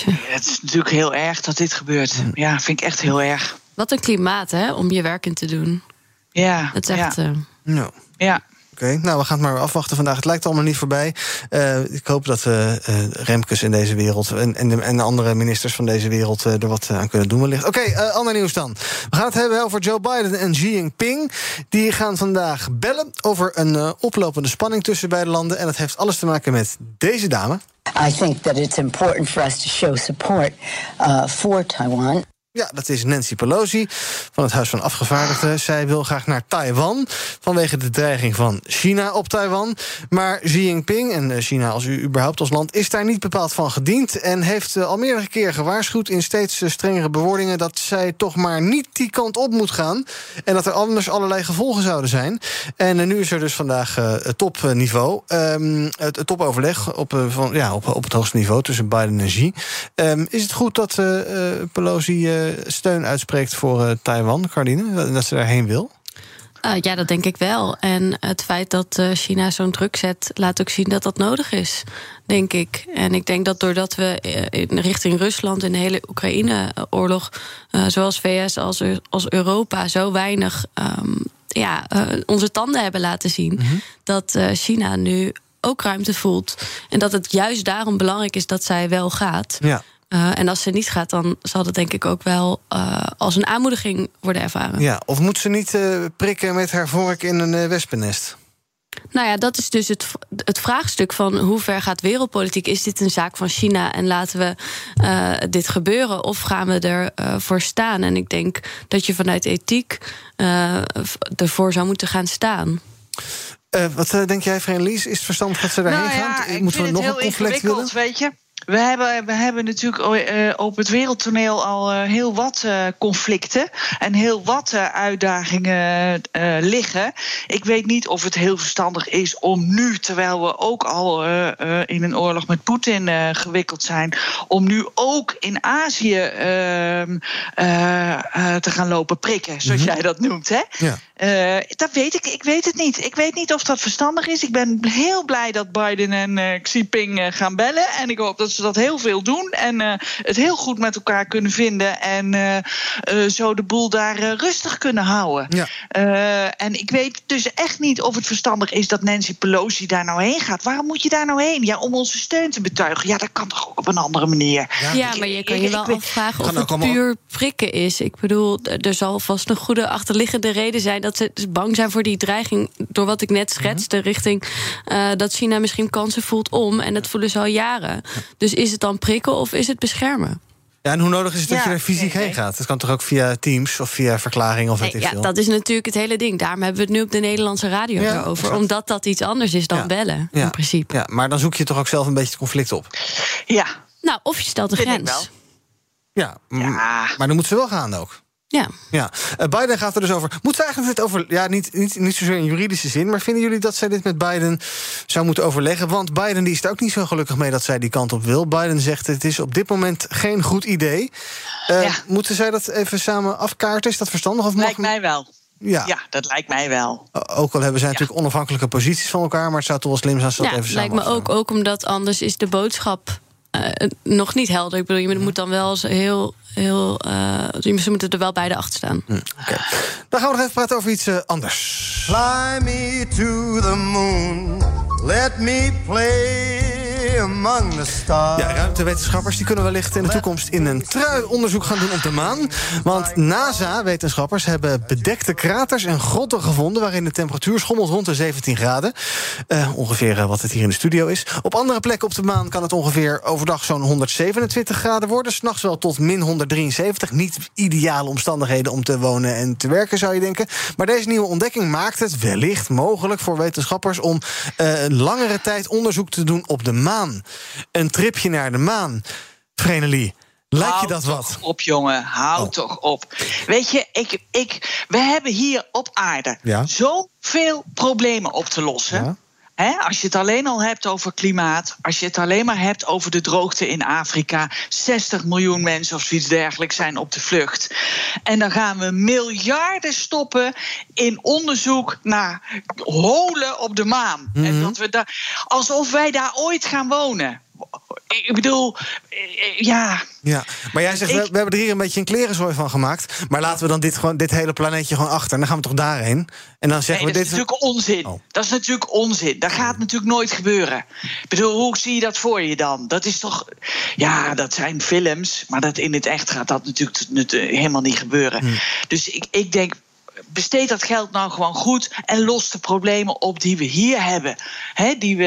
Het is natuurlijk heel erg dat dit gebeurt. Ja, vind ik echt heel erg. Wat een klimaat, hè, om je werk in te doen. Ja. Het is echt. Ja. Uh... No. ja. Oké, nou, we gaan het maar afwachten vandaag. Het lijkt allemaal niet voorbij. Uh, ik hoop dat uh, uh, Remkes in deze wereld en, en, de, en de andere ministers van deze wereld er wat aan kunnen doen wellicht. Oké, ander nieuws dan. We gaan het hebben over Joe Biden en Xi Jinping. Die gaan vandaag bellen over een oplopende spanning tussen beide landen. En dat heeft alles te maken met deze dame. I think that it's important for us to show support for Taiwan. Ja, dat is Nancy Pelosi van het Huis van Afgevaardigden. Zij wil graag naar Taiwan vanwege de dreiging van China op Taiwan. Maar Xi Jinping, en China als u überhaupt als land... is daar niet bepaald van gediend... en heeft al meerdere keer gewaarschuwd in steeds strengere bewoordingen... dat zij toch maar niet die kant op moet gaan... en dat er anders allerlei gevolgen zouden zijn. En nu is er dus vandaag het topniveau, um, het, topoverleg op, van, ja, op, op het hoogste niveau... tussen Biden en Xi. Um, is het goed dat Pelosi steun uitspreekt voor uh, Taiwan, Cardine? Dat ze daarheen wil? Uh, ja, dat denk ik wel. En het feit dat uh, China zo'n druk zet, laat ook zien dat dat nodig is, denk ik. En ik denk dat doordat we in richting Rusland in de hele Oekraïne-oorlog, zowel VS als, als Europa, zo weinig um, ja, onze tanden hebben laten zien, -hmm. dat China nu ook ruimte voelt. En dat het juist daarom belangrijk is dat zij wel gaat. Ja. Uh, en als ze niet gaat, dan zal dat denk ik ook wel uh, als een aanmoediging worden ervaren. Ja, of moet ze niet uh, prikken met haar vork in een wespennest? Nou ja, dat is dus het, het vraagstuk van hoe ver gaat wereldpolitiek? Is dit een zaak van China en laten we uh, dit gebeuren? Of gaan we ervoor uh, voor staan? En ik denk dat je vanuit ethiek uh, ervoor zou moeten gaan staan. wat denk jij, Lies? Is het verstandig dat ze daarheen nou ja, gaat? Ik Moeten we vind nog het een heel conflict willen? weet je. We hebben, we hebben natuurlijk uh, op het wereldtoneel al uh, heel wat uh, conflicten en heel wat uitdagingen liggen. Ik weet niet of het heel verstandig is om nu, terwijl we ook al in een oorlog met Poetin gewikkeld zijn, om nu ook in Azië ehm, te gaan lopen prikken, zoals Mhm. jij dat noemt. Hè? Ja. Uh, dat weet ik. Ik weet het niet. Ik weet niet of dat verstandig is. Ik ben heel blij dat Biden en uh, Xi Jinping uh, gaan bellen. En ik hoop dat ze dat heel veel doen. En het heel goed met elkaar kunnen vinden. En zo de boel daar rustig kunnen houden. Ja. en ik weet dus echt niet of het verstandig is dat Nancy Pelosi daar nou heen gaat. Waarom moet je daar nou heen? Ja, om onze steun te betuigen. Ja, dat kan toch ook op een andere manier. Ja, ja maar je kan je wel ik, afvragen of het puur prikken is. Ik bedoel, er zal vast een goede achterliggende reden zijn dat ze dus bang zijn voor die dreiging. Door wat ik net schetste, richting eh, dat China misschien kansen voelt om. En dat voelen ze al jaren. Dus is het dan prikken of is het beschermen? Ja, en hoe nodig is het dat je er fysiek heen gaat? Dat kan toch ook via Teams of via verklaring of weet Nee, ik ja, veel? dat is natuurlijk het hele ding. Daarom hebben we het nu op de Nederlandse radio Ja, exact. Omdat dat iets anders is dan Ja. bellen, Ja. in principe. Ja, maar dan zoek je toch ook zelf een beetje het conflict op. Ja, Nou, of je stelt ik grens. Ja. maar dan moet ze wel gaan ook. Ja. Ja, Eh, Biden gaat er dus over. Moet ze eigenlijk dit over. Ja, niet, niet, niet zozeer in juridische zin. Maar vinden jullie dat zij dit met Biden zou moeten overleggen? Want Biden die is er ook niet zo gelukkig mee dat zij die kant op wil. Biden zegt: het is op dit moment geen goed idee. Eh, Ja. Moeten zij dat even samen afkaarten? Is dat verstandig? Of mag lijkt mij wel. Ja. Ja, dat lijkt mij wel. Ook al hebben zij natuurlijk onafhankelijke posities van elkaar. Maar het zou toch wel slim zijn als ze dat Ja, even samen lijkt me ook, ook omdat anders is de boodschap eh, nog niet helder. Ik bedoel, je moet dan wel eens heel... heel uh, ze moeten er wel beide achter staan. Hm, Oké. Dan gaan we nog even praten over iets eh, anders. Fly me to the moon. Let me play among the stars. Ja, ruimtewetenschappers die kunnen wellicht in de toekomst in een trui onderzoek gaan doen op de maan. Want NASA-wetenschappers hebben bedekte kraters en grotten gevonden... waarin de temperatuur schommelt rond de 17 graden. Eh, ongeveer eh, wat het hier in de studio is. Op andere plekken op de maan kan het ongeveer overdag zo'n 127 graden worden. S'nachts wel tot min 173. Niet ideale omstandigheden om te wonen en te werken, zou je denken. Maar deze nieuwe ontdekking maakt het wellicht mogelijk voor wetenschappers... om eh, langere tijd onderzoek te doen op de maan. Een tripje naar de maan. Vrenelie, lijkt je dat wat? toch op, jongen. Hou toch op. Weet je, ik, ik, we hebben hier op aarde Ja. zoveel problemen op te lossen. Als je het alleen al hebt over klimaat, als je het alleen maar hebt over de droogte in Afrika, 60 miljoen mensen of zoiets dergelijks zijn op de vlucht. En dan gaan we miljarden stoppen in onderzoek naar holen op de maan. En dat we daar, alsof wij daar ooit gaan wonen. Ik bedoel, eh, ja. Ja, maar jij zegt, we, we hebben er hier een beetje een klerenzooi van gemaakt. Maar laten we dan dit, gewoon, dit hele planeetje gewoon achter. En dan gaan we toch daarheen. En dan zeggen Nee, we dat dit. is natuurlijk onzin. Dat is natuurlijk onzin. Dat gaat natuurlijk nooit gebeuren. Ik bedoel, hoe zie je dat voor je dan? Dat is toch. Ja, dat zijn films. Maar dat in het echt gaat dat natuurlijk helemaal niet gebeuren. Dus ik, ik denk. Besteed dat geld nou gewoon goed en los de problemen op die we hier hebben. Die we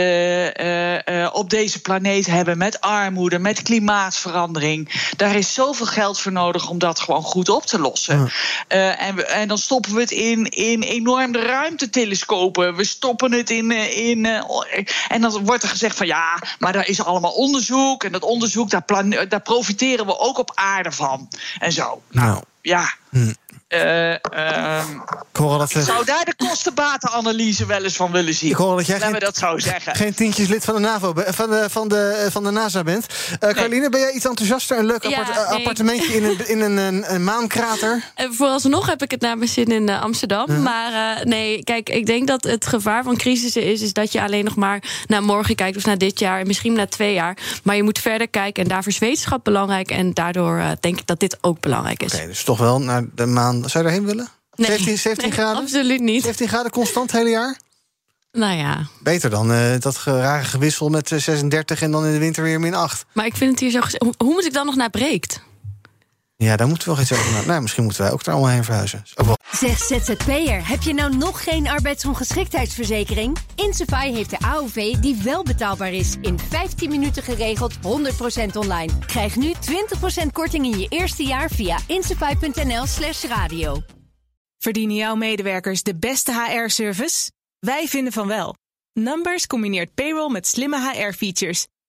eh, eh, op deze planeet hebben met armoede, met klimaatverandering. Daar is zoveel geld voor nodig om dat gewoon goed op te lossen. Eh, en, we- en dan stoppen we het in, in enorme ruimtetelescopen. We stoppen het in. in en dan wordt er gezegd van ja, maar daar is allemaal onderzoek. En dat onderzoek, daar, daar profiteren we ook op aarde van. En zo. Nou, Ja. hm. Eh, ehm, ik hoor dat, ik eh, zou daar de kostenbatenanalyse wel eens van willen zien. Ik hoor dat jij Laten we geen- dat zo zeggen. geen tientjes lid van de NAVO, van de, van de, van de NASA bent. Eh Caroline, ben jij iets enthousiaster? Een leuk Ja, appart- eh, nee. appartementje in een, in een, een, een maankrater? En vooralsnog heb ik het naar mijn zin in eh, Amsterdam. Maar eh, nee, kijk, ik denk dat het gevaar van crisissen is... is dat je alleen nog maar naar morgen kijkt of naar dit jaar... en misschien naar twee jaar. Maar je moet verder kijken en daarvoor is wetenschap belangrijk... en daardoor eh, denk ik dat dit ook belangrijk is. Oké, dus toch wel naar de maan. Zou je daarheen willen? Nee. 17, 17 Nee, graden? absoluut niet. 17 graden constant het hele jaar? Nou ja, Beter dan eh, dat rare gewissel met eh, 36 en dan in de winter weer min 8. maar ik vind het hier zo... hoe moet ik dan nog naar Breekt? Ja, daar moeten we wel iets over doen. Nou, misschien moeten wij ook daar allemaal heen verhuizen. Ook wel- Zeg ZZP'er, heb je nou nog geen arbeidsongeschiktheidsverzekering? Insafai heeft de AOV die wel betaalbaar is. In 15 minuten geregeld, 100% online. Krijg nu 20% korting in je eerste jaar via insafai.nl slash radio. Verdienen jouw medewerkers de beste HR-service? Wij vinden van wel. Numbers combineert payroll met slimme HR-features.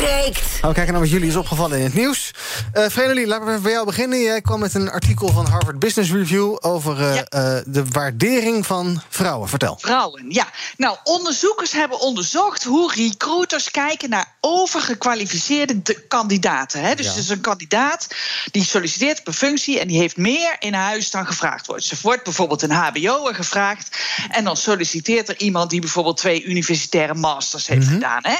breekt. Gaan we kijken naar wat jullie is opgevallen in het nieuws. Eh Vredelie, laten we bij jou beginnen. Jij kwam met een artikel van Harvard Business Review... over eh, eh, de waardering van vrouwen. Vertel. Vrouwen, ja. Nou, onderzoekers hebben onderzocht hoe recruiters kijken naar overgekwalificeerde de- kandidaten. Hè? Dus Ja. het is een kandidaat die solliciteert op een functie en die heeft meer in huis dan gevraagd wordt. Ze wordt bijvoorbeeld een HBO'er gevraagd en dan solliciteert er iemand die bijvoorbeeld twee universitaire masters heeft gedaan. Hè?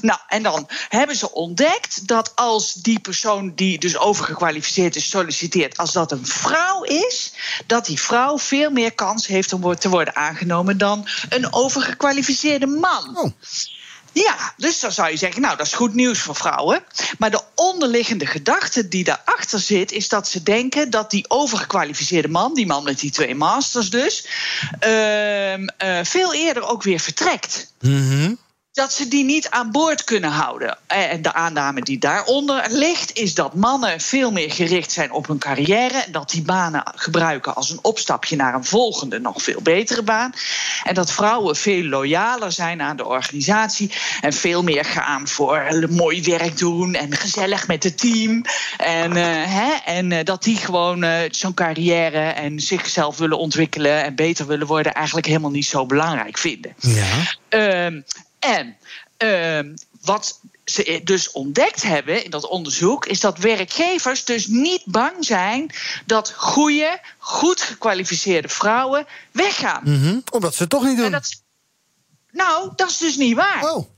Nou, en dan hebben ze ontdekt dat als die persoon die dus overgekwalificeerd is solliciteert, als dat een vrouw is, dat die vrouw veel meer kans heeft om te worden aangenomen dan een overgekwalificeerde man. Ja, dus dan zou je zeggen, nou, dat is goed nieuws voor vrouwen. Maar de onderliggende gedachte die daarachter zit, is dat ze denken dat die overgekwalificeerde man, die man met die twee masters dus, ehm, eh, veel eerder ook weer vertrekt dat ze die niet aan boord kunnen houden. En de aanname die daaronder ligt, is dat mannen veel meer gericht zijn op hun carrière. En dat die banen gebruiken als een opstapje naar een volgende, nog veel betere baan. En dat vrouwen veel loyaler zijn aan de organisatie. En veel meer gaan voor mooi werk doen en gezellig met het team. En, eh, hè, en eh, dat die gewoon eh, zo'n carrière en zichzelf willen ontwikkelen en beter willen worden, eigenlijk helemaal niet zo belangrijk vinden. Ja. En ehm, wat ze dus ontdekt hebben in dat onderzoek, is dat werkgevers dus niet bang zijn dat goede, goed gekwalificeerde vrouwen weggaan. Mhm. Omdat ze het toch niet doen. Dat, nou, dat is dus niet waar. Oh.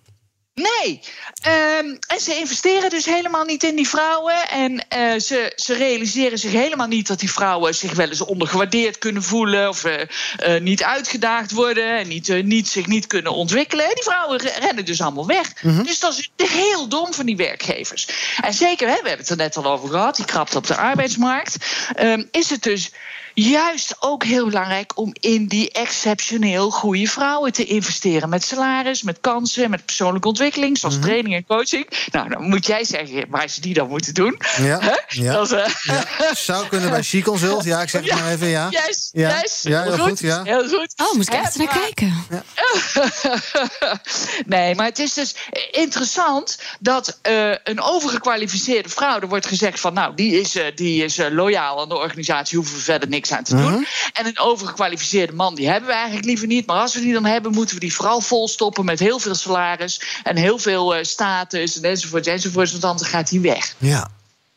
Nee. Ehm, en ze investeren dus helemaal niet in die vrouwen. En eh, ze, ze realiseren zich helemaal niet dat die vrouwen zich wel eens ondergewaardeerd kunnen voelen. Of eh, eh, niet uitgedaagd worden. En niet, niet, zich niet kunnen ontwikkelen. En die vrouwen re- rennen dus allemaal weg. Dus dat is heel dom van die werkgevers. En zeker, hè, we hebben het er net al over gehad. Die krapte op de arbeidsmarkt. Ehm, is het dus juist ook heel belangrijk om in die exceptioneel goede vrouwen te investeren. Met salaris, met kansen, met persoonlijke ontwikkeling, zoals training en coaching. Nou, dan moet jij zeggen waar ze die dan moeten doen. Ja, Hè? ja. Dat eh, Zou kunnen bij She Consult. Ja, ik zeg het maar even ja. Yes, ja. yes. Ja, heel goed. ja. Heel goed. Oh, moet ik echt naar kijken. nee, maar het is dus interessant dat eh, een overgekwalificeerde vrouw, er wordt gezegd van, nou, die is, eh, die is eh, loyaal aan de organisatie, hoeven we verder niks aan te doen. En een overgekwalificeerde man, die hebben we eigenlijk liever niet. Maar als we die dan hebben, moeten we die vooral volstoppen met heel veel salaris en heel veel eh, status en enzovoort, enzovoort, want anders gaat hij weg. Ja.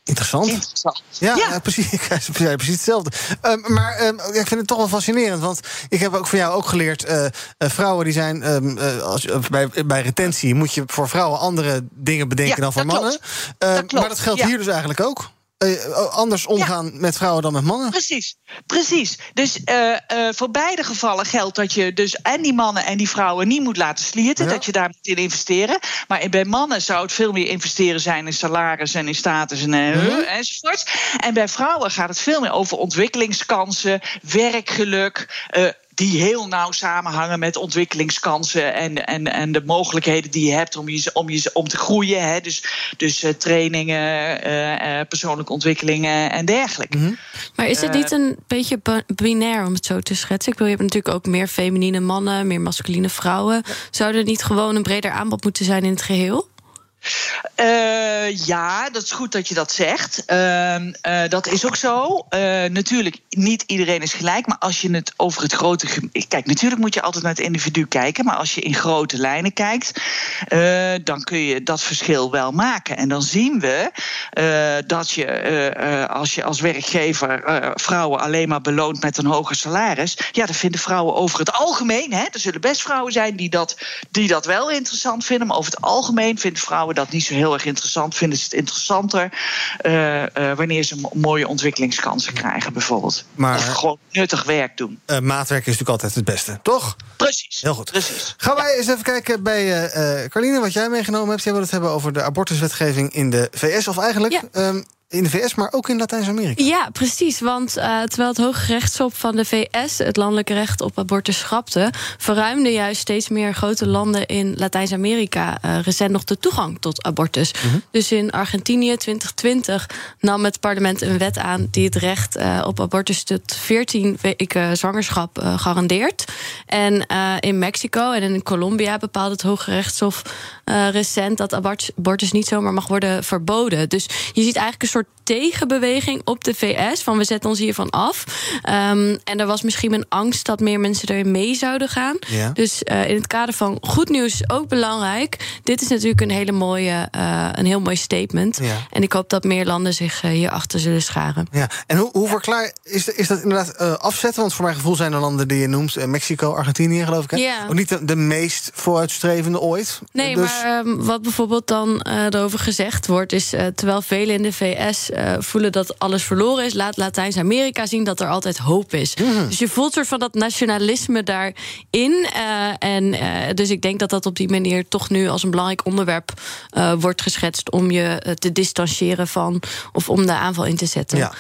Interessant. Interessant. Ja, ja. precies. Precies hetzelfde. Ehm, maar ehm, ik vind het toch wel fascinerend. Want ik heb ook van jou ook geleerd... eh, eh, vrouwen die zijn... ehm, eh, als, bij, bij retentie moet je voor vrouwen andere dingen bedenken dan voor mannen. klopt. Dat klopt, Maar dat geldt hier dus eigenlijk ook. Eh, anders omgaan met vrouwen dan met mannen. Precies, precies. Dus eh, eh, voor beide gevallen geldt dat je dus en die mannen en die vrouwen niet moet laten slierten. Ja. Dat je daar moet in investeren. Maar bij mannen zou het veel meer investeren zijn in salaris en in status en, eh, Mhm. enzovoorts. En bij vrouwen gaat het veel meer over ontwikkelingskansen, werkgeluk. Die heel nauw samenhangen met ontwikkelingskansen en, en, en de mogelijkheden die je hebt om, je, om, je, om te groeien. Hè? Dus, dus eh, trainingen, eh, eh, persoonlijke ontwikkelingen en dergelijke. Mhm. Maar is het niet een beetje binair om het zo te schetsen? Ik bedoel, je hebt natuurlijk ook meer feminine mannen, meer masculine vrouwen. Zou er niet gewoon een breder aanbod moeten zijn in het geheel? Eh, ja, dat is goed dat je dat zegt. Ehm, eh, dat is ook zo. Eh, natuurlijk, niet iedereen is gelijk. Maar als je het over het grote. Kijk, natuurlijk moet je altijd naar het individu kijken. Maar als je in grote lijnen kijkt, dan kun je dat verschil wel maken. En dan zien we dat je, als je als werkgever vrouwen alleen maar beloont met een hoger salaris. Ja, dat vinden vrouwen over het algemeen. Hè, er zullen best vrouwen zijn die dat, die dat wel interessant vinden. Maar over het algemeen vinden vrouwen dat niet zo heel erg interessant. Vinden ze het interessanter eh, eh, wanneer ze mo- mooie ontwikkelingskansen krijgen, bijvoorbeeld. Maar- Of gewoon nuttig werk doen. Eh, maatwerk is natuurlijk altijd het beste, toch? Precies. Heel goed. Precies. Gaan wij eens even kijken bij eh eh Carline, wat jij meegenomen hebt. Jij wil het hebben over de abortuswetgeving in de VS. Of eigenlijk ehm, in de VS, maar ook in Latijns-Amerika. Ja, precies. Want eh, terwijl het Hoge Rechtshof van de VS het landelijke recht op abortus schrapte, verruimden juist steeds meer grote landen in Latijns-Amerika eh, recent nog de toegang tot abortus. Dus in Argentinië 2020 nam het parlement een wet aan die het recht eh, op abortus tot 14 weken zwangerschap garandeert. En in Mexico en in Colombia bepaalde het Hoge Rechtshof recent dat abort- abortus niet zomaar mag worden verboden. Dus je ziet eigenlijk een soort tegenbeweging op de VS van we zetten ons hiervan af. Ehm, en er was misschien een angst dat meer mensen erin mee zouden gaan. Ja. Dus eh, in het kader van goed nieuws ook belangrijk. Dit is natuurlijk een hele mooie, eh, een heel mooi statement. Ja. En ik hoop dat meer landen zich eh, hierachter zullen scharen. Ja, en hoe, hoe verklaar is, is dat inderdaad afzetten? Want voor mijn gevoel zijn de landen die je noemt, Mexico, Argentinië, geloof ik. Hè? Ja. Ook niet de, de meest vooruitstrevende ooit. Nee, Dus- maar ehm, wat bijvoorbeeld dan erover gezegd wordt, is terwijl velen in de VS eh, voelen dat alles verloren is, laat Latijns-Amerika zien dat er altijd hoop is. Dus je voelt soort van dat nationalisme daarin. eh en eh, dus ik denk dat dat op die manier toch nu als een belangrijk onderwerp wordt geschetst om je te distancieren van of om de aanval in te zetten. Ja.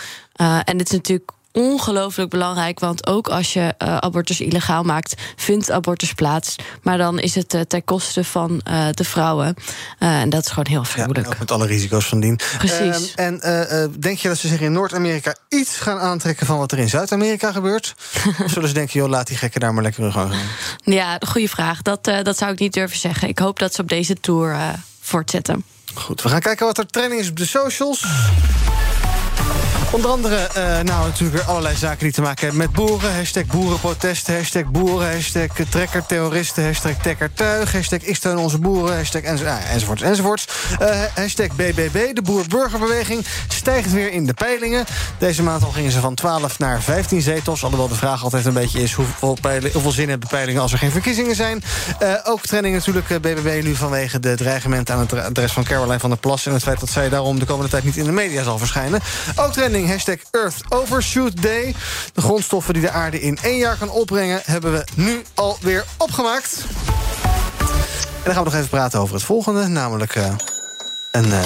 En dit is natuurlijk ongelooflijk belangrijk. Want ook als je eh, abortus illegaal maakt, vindt abortus plaats. Maar dan is het eh, ten koste van eh, de vrouwen. En dat is gewoon heel Ja, en ook met alle risico's van dien. Precies. Ehm, en denk je dat ze zich in Noord-Amerika iets gaan aantrekken van wat er in Zuid-Amerika gebeurt? of zullen ze denken, joh, laat die gekken daar maar lekker hun gang gaan? Ja, goede vraag. Dat, dat zou ik niet durven zeggen. Ik hoop dat ze op deze tour voortzetten. Goed, we gaan kijken wat er trending is op de socials. Onder andere, uh, nou natuurlijk weer allerlei zaken die te maken hebben met boeren. Hashtag boerenprotesten, hashtag boeren, hashtag trekkerterroristen, hashtag tekkertuig, hashtag ik steun onze boeren, hashtag ah, enzovoorts, enzovoorts. Uh, hashtag BBB, de boer-burgerbeweging, stijgt weer in de peilingen. Deze maand al gingen ze van 12 naar 15 zetels. Alhoewel de vraag altijd een beetje is hoeveel, peiling, hoeveel zin hebben peilingen als er geen verkiezingen zijn. Uh, ook trending natuurlijk BBB nu vanwege de dreigement aan het adres van Caroline van der Plas... en het feit dat zij daarom de komende tijd niet in de media zal verschijnen. Ook trending hashtag Earth Overshoot Day. De grondstoffen die de aarde in één jaar kan opbrengen... hebben we nu alweer opgemaakt. En dan gaan we nog even praten over het volgende. Namelijk uh, een uh,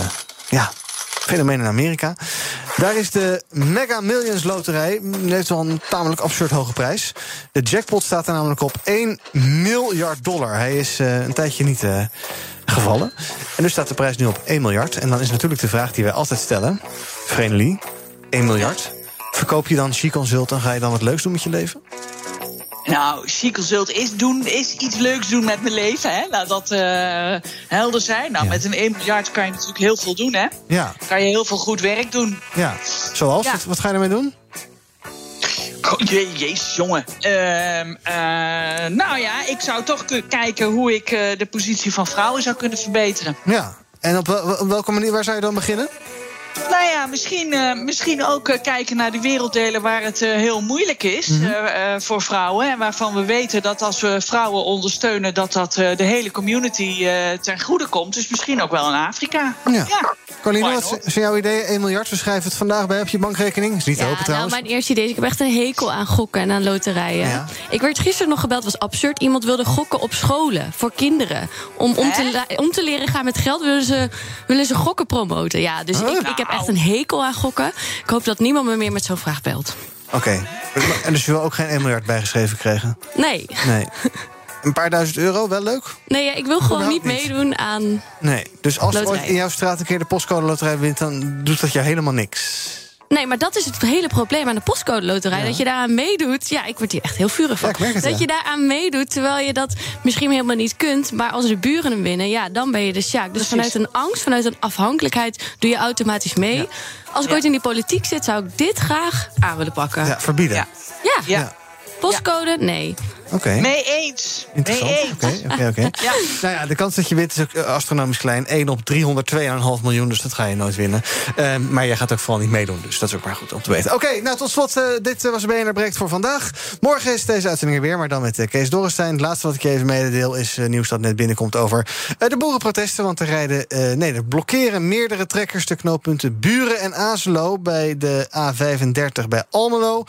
ja, fenomeen in Amerika. Daar is de Mega Millions Loterij. heeft wel een tamelijk absurd hoge prijs. De jackpot staat er namelijk op 1 miljard dollar. Hij is uh, een tijdje niet gevallen. En dus staat de prijs nu op 1 miljard. En dan is natuurlijk de vraag die wij altijd stellen. Vrenelie, 1 miljard. Verkoop je dan She-Consult en ga je dan wat leuks doen met je leven? Nou, She-Consult is, doen, is iets leuks doen met mijn leven. Hè? Laat dat uh, helder zijn. Nou, ja. met een 1 miljard kan je natuurlijk heel veel doen. Hè? Ja. Kan je heel veel goed werk doen. Ja. Zoals? Ja. Wat, wat, ga je ermee doen? Oh, je, jongen. Uh, uh, nou ja, ik zou toch kijken hoe ik uh, de positie van vrouwen zou kunnen verbeteren. Ja. En op, op welke manier, waar zou je dan beginnen? Nou ja, misschien, uh, misschien ook uh, kijken naar de werelddelen waar het uh, heel moeilijk is mm -hmm. voor vrouwen. En waarvan we weten dat als we vrouwen ondersteunen, dat dat de hele community ten goede komt. Dus misschien ook wel in Afrika. Ja. ja. Carline, wat is jouw idee? 1 miljard, we schrijven het vandaag bij op je bankrekening. Is niet ja, open nou, trouwens. mijn eerste idee is, ik heb echt een hekel aan gokken en aan loterijen. Ja. Ik werd gisteren nog gebeld, was absurd. Iemand wilde gokken op scholen, voor kinderen. Om, om, te, om te leren gaan met geld willen ze, willen ze gokken promoten. Ja, dus ik, ik heb echt een hekel aan gokken. Ik hoop dat niemand me meer met zo'n vraag belt. Oké. Okay. En dus je wil ook geen 1 miljard bijgeschreven krijgen? Nee. Nee. Een paar duizend euro, wel leuk? Nee, ja, ik wil gewoon niet meedoen aan. Nee, dus als ooit in jouw straat een keer de postcode loterij wint, dan doet dat je helemaal niks. Nee, maar dat is het hele probleem aan de postcode loterij. Ja. Dat je daaraan meedoet. Ja, ik word hier echt heel vurig van. Ja, het, dat je daaraan meedoet terwijl je dat misschien helemaal niet kunt. Maar als de buren hem winnen, ja, dan ben je de sjaak. Dus vanuit een angst, vanuit een afhankelijkheid doe je automatisch mee. Als ik ooit in die politiek zit, zou ik dit graag aan willen pakken. Ja, verbieden. ja. Postcode? Nee. Oké. Okay. Mee eens. Interessant. Oké, oké, oké. Ja. Nou ja, de kans dat je wint is ook eh, astronomisch klein. 1 op 302,5 miljoen, dus dat ga je nooit winnen. Uh, maar jij gaat ook vooral niet meedoen, dus dat is ook maar goed om te weten. Oké, nou tot slot, uh, dit was BNR Breekt voor vandaag. Morgen is deze uitzending er weer, maar dan met uh, Kees Dorrestein. Het laatste wat ik je even mededeel is nieuws dat net binnenkomt over de boerenprotesten. Want er rijden, nee, er blokkeren meerdere trekkers de knooppunten Buren en Azelo... bij de A35 bij Almelo.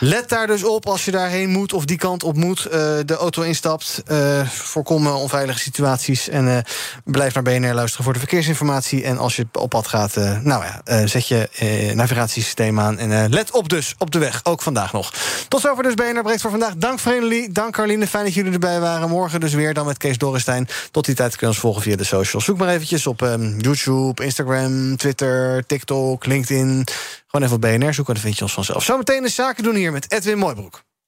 Let daar dus op als je daarheen moet of die kant op moet uh, de auto instapt. Uh, voorkomen onveilige situaties. En blijf naar BNR luisteren voor de verkeersinformatie. En als je op pad gaat, nou ja, zet je navigatiesysteem aan. En let op dus, op de weg. Ook vandaag nog. Tot zover dus BNR Breekt voor vandaag. Dank Vrenelie, dank Carline. Fijn dat jullie erbij waren. Morgen dus weer dan met Kees Dorrestein. Tot die tijd kun je ons volgen via de socials. Zoek maar eventjes op um, YouTube, Instagram, Twitter, TikTok, LinkedIn. Gewoon even op BNR zoeken, dan vind je ons vanzelf. Zometeen de zaken doen hier met Edwin Mooibroek.